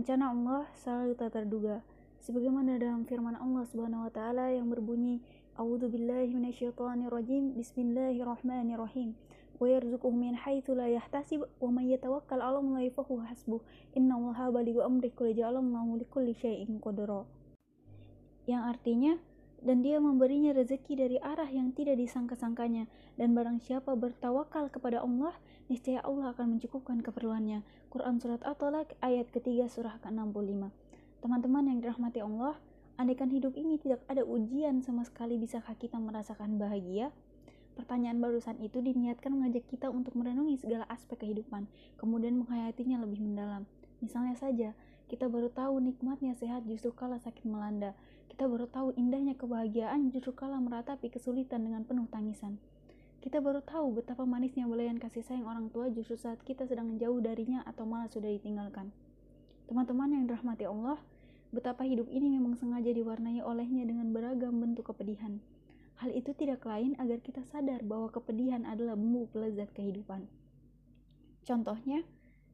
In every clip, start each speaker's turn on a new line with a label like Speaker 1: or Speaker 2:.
Speaker 1: Rencana Allah selalu tak terduga. Sebagaimana dalam firman Allah Subhanahu wa taala yang berbunyi, "A'udzu billahi minasyaitonir rajim. Bismillahirrahmanirrahim." Wa yarzuquhu min haitsu la yahtasib wa may yatawakkal 'ala Allahi fa huwa hasbuh. Innallaha balighu amri qad ja'alallahu likulli syai'in qadra. Yang artinya dan dia memberinya rezeki dari arah yang tidak disangka-sangkanya. Dan barang siapa bertawakal kepada Allah niscaya Allah akan mencukupkan keperluannya. Quran Surat At-Talaq ayat ketiga surah ke-65. Teman-teman yang dirahmati Allah andaikan hidup ini tidak ada ujian sama sekali bisakah kita merasakan bahagia? Pertanyaan barusan itu diniatkan mengajak kita untuk merenungi segala aspek kehidupan, kemudian menghayatinya lebih mendalam. Misalnya saja, kita baru tahu nikmatnya sehat justru kala sakit melanda. Kita baru tahu indahnya kebahagiaan justru kala meratapi kesulitan dengan penuh tangisan. Kita baru tahu betapa manisnya belayan kasih sayang orang tua justru saat kita sedang jauh darinya atau malah sudah ditinggalkan. Teman-teman yang dirahmati Allah, betapa hidup ini memang sengaja diwarnai olehnya dengan beragam bentuk kepedihan. Hal itu tidak lain agar kita sadar bahwa kepedihan adalah bumbu pelezat kehidupan. Contohnya,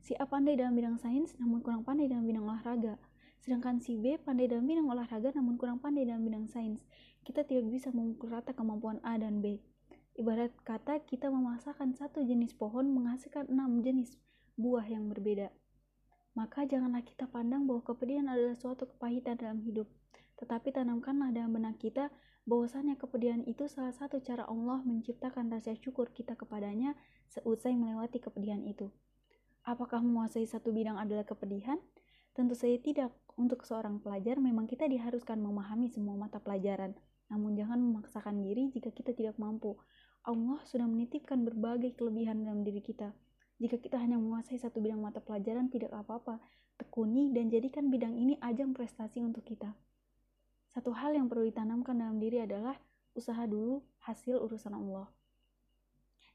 Speaker 1: si A pandai dalam bidang sains namun kurang pandai dalam bidang olahraga. Sedangkan si B pandai dalam bidang olahraga namun kurang pandai dalam bidang sains. Kita tidak bisa memukul rata kemampuan A dan B. Ibarat kata kita memasakkan satu jenis pohon menghasilkan enam jenis buah yang berbeda. Maka janganlah kita pandang bahwa kepedihan adalah suatu kepahitan dalam hidup. Tetapi tanamkanlah dalam benak kita bahwasannya kepedihan itu salah satu cara Allah menciptakan rasa syukur kita kepadanya seusai melewati kepedihan itu. Apakah menguasai satu bidang adalah kepedihan? Tentu saja tidak. Untuk seorang pelajar memang kita diharuskan memahami semua mata pelajaran. Namun jangan memaksakan diri jika kita tidak mampu. Allah sudah menitipkan berbagai kelebihan dalam diri kita. Jika kita hanya menguasai satu bidang mata pelajaran tidak apa-apa. Tekuni dan jadikan bidang ini ajang prestasi untuk kita. Satu hal yang perlu ditanamkan dalam diri adalah usaha dulu hasil urusan Allah.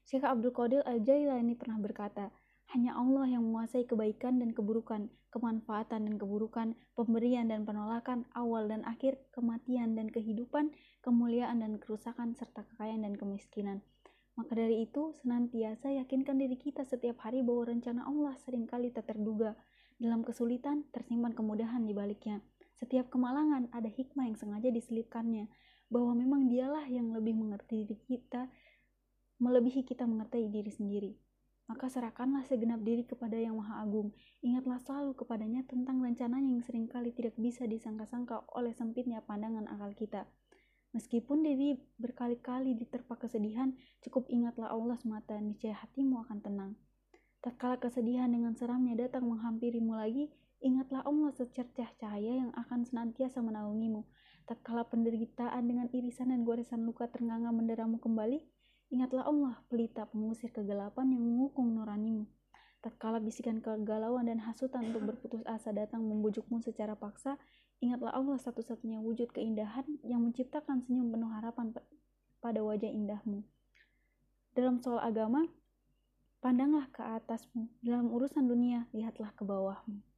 Speaker 1: Syekh Abdul Qadir Al-Jailani pernah berkata, hanya Allah yang menguasai kebaikan dan keburukan, kemanfaatan dan keburukan, pemberian dan penolakan, awal dan akhir, kematian dan kehidupan, kemuliaan dan kerusakan, serta kekayaan dan kemiskinan. Maka dari itu, senantiasa yakinkan diri kita setiap hari bahwa rencana Allah sering kali tak terduga. Dalam kesulitan, tersimpan kemudahan di baliknya. Setiap kemalangan ada hikmah yang sengaja diselipkannya, bahwa memang dialah yang lebih mengerti diri kita, melebihi kita mengerti diri sendiri. Maka serahkanlah segenap diri kepada Yang Maha Agung. Ingatlah selalu kepadanya tentang rencananya yang sering kali tidak bisa disangka-sangka oleh sempitnya pandangan akal kita. Meskipun diri berkali-kali diterpa kesedihan, cukup ingatlah Allah semata, niscaya hatimu akan tenang. Tatkala kesedihan dengan seramnya datang menghampirimu lagi, Ingatlah Allah secercah cahaya yang akan senantiasa menaungimu. Tatkala penderitaan dengan irisan dan goresan luka ternganga menderamu kembali, ingatlah Allah pelita pengusir kegelapan yang mengukung nuranimu. Tatkala bisikan kegalauan dan hasutan untuk berputus asa datang membujukmu secara paksa, ingatlah Allah satu-satunya wujud keindahan yang menciptakan senyum penuh harapan pada wajah indahmu. Dalam soal agama, pandanglah ke atasmu. Dalam urusan dunia, lihatlah ke bawahmu.